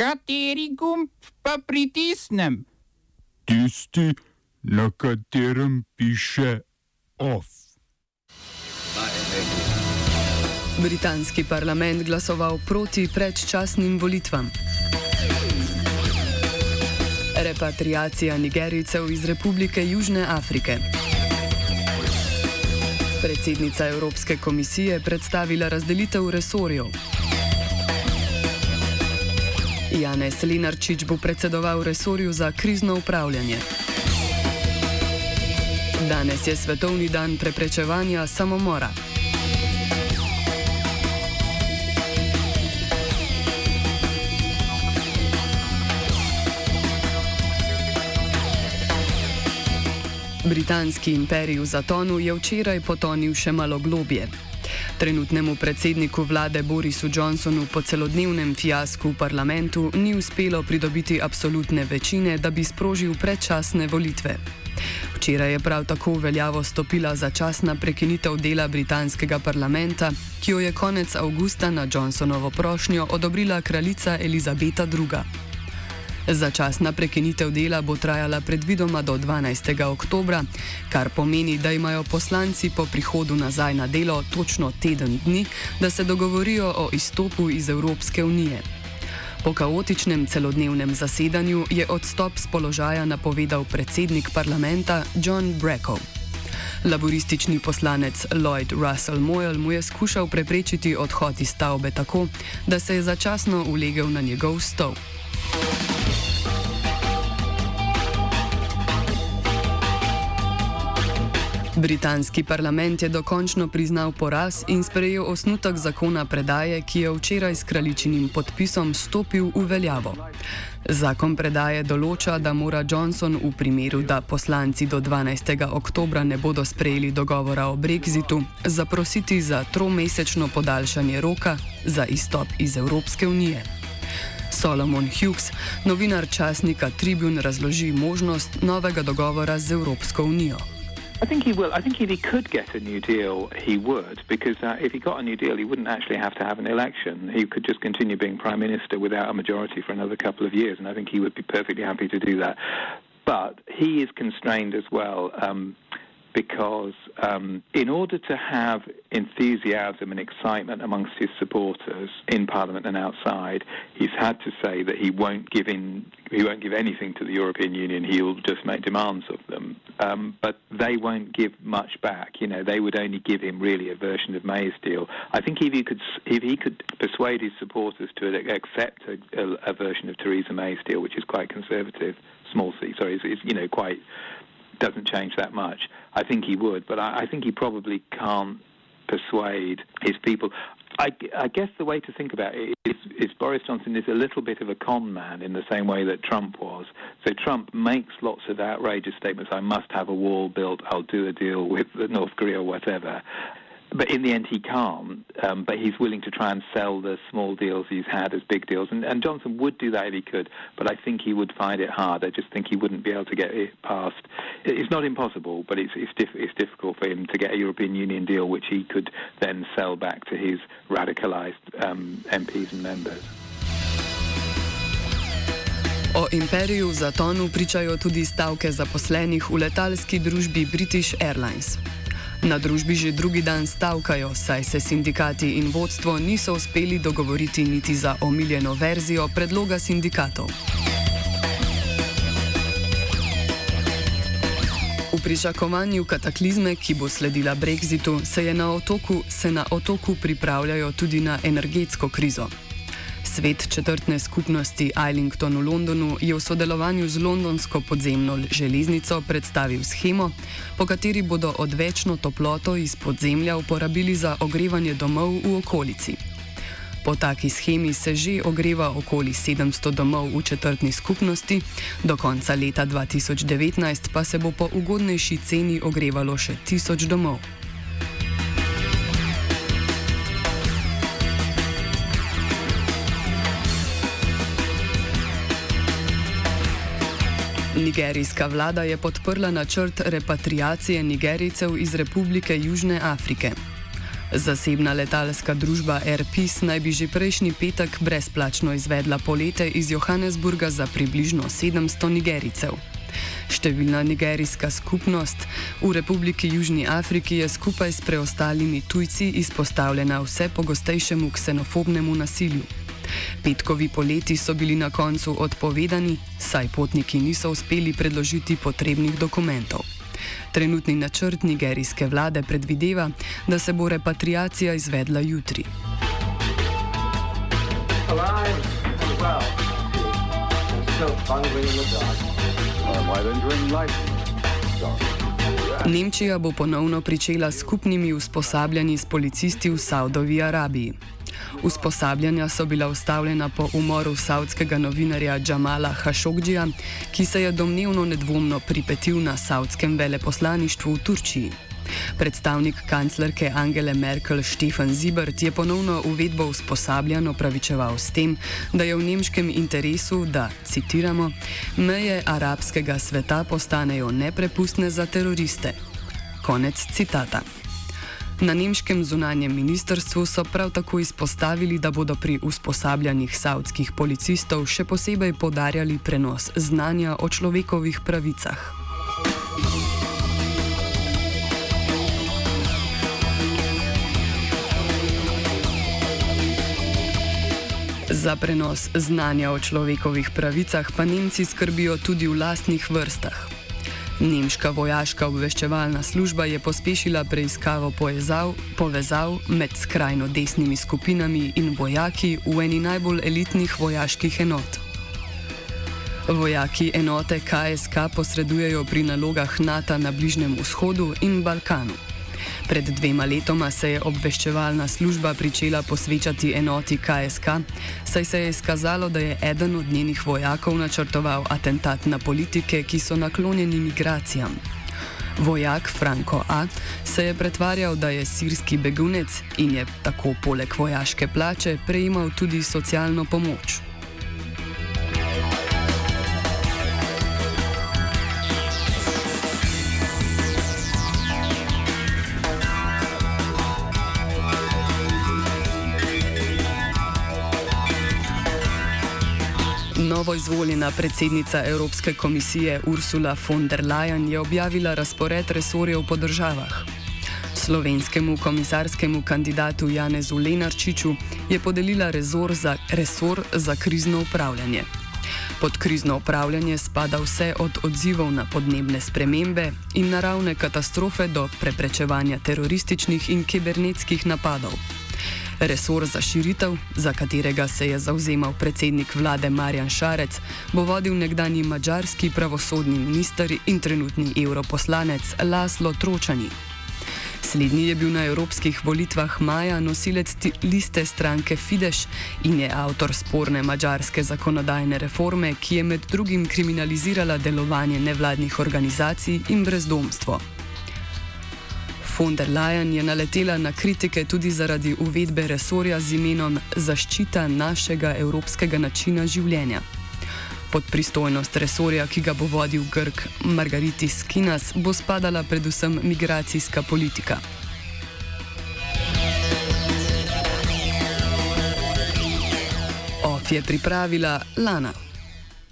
Kateri gumb pa pritisnem? Tisti, na katerem piše OF. Britanski parlament glasoval proti predčasnim volitvam. Repatriacija Nigerijcev iz Republike Južne Afrike. Predsednica Evropske komisije predstavila razdelitev resorjev. Janez Linarčič bo predsedoval resorju za krizno upravljanje. Danes je svetovni dan preprečevanja samomora. Britanski imperij v zatonu je včeraj potonil še malo globje. Trenutnemu predsedniku vlade Borisu Johnsonu po celodnevnem fiasku v parlamentu ni uspelo pridobiti absolutne večine, da bi sprožil predčasne volitve. Včeraj je prav tako v veljavo stopila začasna prekinitev dela britanskega parlamenta, ki jo je konec avgusta na Johnsonovo prošnjo odobrila kraljica Elizabeta II. Začasna prekinitev dela bo trajala predvidoma do 12. oktobra, kar pomeni, da imajo poslanci po prihodu nazaj na delo točno teden dni, da se dogovorijo o izstopu iz Evropske unije. Po kaotičnem celodnevnem zasedanju je odstop z položaja napovedal predsednik parlamenta John Breckow. Laboristični poslanec Lloyd Russell Moyle mu je skušal preprečiti odhod iz stavbe tako, da se je začasno ulegel na njegov stol. Britanski parlament je dokončno priznal poraz in sprejel osnutek zakona predaje, ki je včeraj s kraljičinim podpisom stopil v veljavo. Zakon predaje določa, da mora Johnson v primeru, da poslanci do 12. oktobra ne bodo sprejeli dogovora o brexitu, zaprositi za tromesečno podaljšanje roka za izstop iz Evropske unije. Solomon Hughes, novinar časnika Tribune, razloži možnost novega dogovora z Evropsko unijo. I think he will. I think if he could get a new deal, he would, because uh, if he got a new deal, he wouldn't actually have to have an election. He could just continue being prime minister without a majority for another couple of years, and I think he would be perfectly happy to do that. But he is constrained as well. Um, because um, in order to have enthusiasm and excitement amongst his supporters in Parliament and outside, he's had to say that he won't give in, he won't give anything to the European Union. He'll just make demands of them, um, but they won't give much back. You know, they would only give him really a version of May's deal. I think if he could, if he could persuade his supporters to accept a, a, a version of Theresa May's deal, which is quite conservative, small c, sorry, is, you know quite doesn't change that much. I think he would, but I, I think he probably can't persuade his people. I, I, guess the way to think about it is, is, Boris Johnson is a little bit of a con man in the same way that Trump was. So Trump makes lots of outrageous statements. I must have a wall built. I'll do a deal with North Korea or whatever but in the end, he can't. Um, but he's willing to try and sell the small deals he's had as big deals. And, and, Johnson would do that if he could, but I think he would find it hard. I just think he wouldn't be able to get it past. It's not impossible, but it's, it's, diff- it's difficult for him to get a European Union deal which he could then sell back to his radicalized um, MPs and members. O imperiju zatonu pričajo tudi stavke zaposlenih v letalski družbi British Airlines. Na družbi že drugi dan stavkajo, saj se sindikati in vodstvo niso uspeli dogovoriti niti za omiljeno verzijo predloga sindikatov. V pričakovanju kataklizme, ki bo sledila Brexitu, se, na otoku, se na otoku pripravljajo tudi na energetsko krizo. Svet četrtne skupnosti Islington v Londonu je v sodelovanju z londonsko podzemno železnico predstavil schemo, po kateri bodo odvečno toploto iz podzemlja uporabili za ogrevanje domov v okolici. Po taki schemi se že ogreva okoli 700 domov v četrtni skupnosti, do konca leta 2019 pa se bo po ugodnejši ceni ogrevalo še 1000 domov. Nigerijska vlada je podprla načrt repatriacije Nigerijcev iz Republike Južne Afrike. Zasebna letalska družba Airpeace naj bi že prejšnji petek brezplačno izvedla polete iz Johannesburga za približno 700 nigericev. Številna nigerijska skupnost v Republiki Južni Afriki je skupaj s preostalimi tujci izpostavljena vse pogostejšemu ksenofobnemu nasilju. Petkovi poleti so bili na koncu odpovedani, saj potniki niso uspeli predložiti potrebnih dokumentov. Trenutni načrt nigerijske vlade predvideva, da se bo repatriacija izvedla jutri. Nemčija bo ponovno pričela skupnimi usposabljanji s policisti v Saudovi Arabiji. Usposabljanja so bila ustavljena po umoru saudskega novinarja Džamala Hašogdžija, ki se je domnevno nedvomno pripetil na saudskem veleposlaništvu v Turčiji. Predstavnik kanclerke Angele Merkel Stefan Zibert je ponovno uvedbo usposabljanj opravičeval s tem, da je v nemškem interesu, da, citiramo, meje arabskega sveta postanejo neprepustne za teroriste. Konec citata. Na nemškem zunanjem ministrstvu so prav tako izpostavili, da bodo pri usposabljanjih savdskih policistov še posebej podarjali prenos znanja o človekovih pravicah. Za prenos znanja o človekovih pravicah pa Nemci skrbijo tudi v lastnih vrstah. Nemška vojaška obveščevalna služba je pospešila preiskavo povezav, povezav med skrajno desnimi skupinami in vojaki v eni najbolj elitnih vojaških enot. Vojaki enote KSK posredujejo pri nalogah NATO na Bližnjem vzhodu in Balkanu. Pred dvema letoma se je obveščevalna služba pričela posvečati enoti KSK, saj se je izkazalo, da je eden od njenih vojakov načrtoval atentat na politike, ki so naklonjeni migracijam. Vojak Franko A. se je pretvarjal, da je sirski begunec in je tako poleg vojaške plače prejemal tudi socialno pomoč. Novo izvoljena predsednica Evropske komisije Ursula von der Leyen je objavila razpored resorjev po državah. Slovenskemu komisarskemu kandidatu Janezu Lenarčiču je podelila za, resor za krizno upravljanje. Pod krizno upravljanje spada vse od odzivov na podnebne spremembe in naravne katastrofe do preprečevanja terorističnih in kibernetskih napadov. Resor za širitev, za katerega se je zauzemal predsednik vlade Marjan Šarec, bo vodil nekdani mađarski pravosodni minister in trenutni europoslanec Laslo Tročani. Slednji je bil na evropskih volitvah maja nosilec liste stranke Fidesz in je avtor sporne mađarske zakonodajne reforme, ki je med drugim kriminalizirala delovanje nevladnih organizacij in brezdomstvo von der Leyen je naletela na kritike tudi zaradi uvedbe resorja z imenom Zaščita našega evropskega načina življenja. Pod pristojnost resorja, ki ga bo vodil Grk Margaritis Kinas, bo spadala predvsem migracijska politika. OF je pripravila Lana.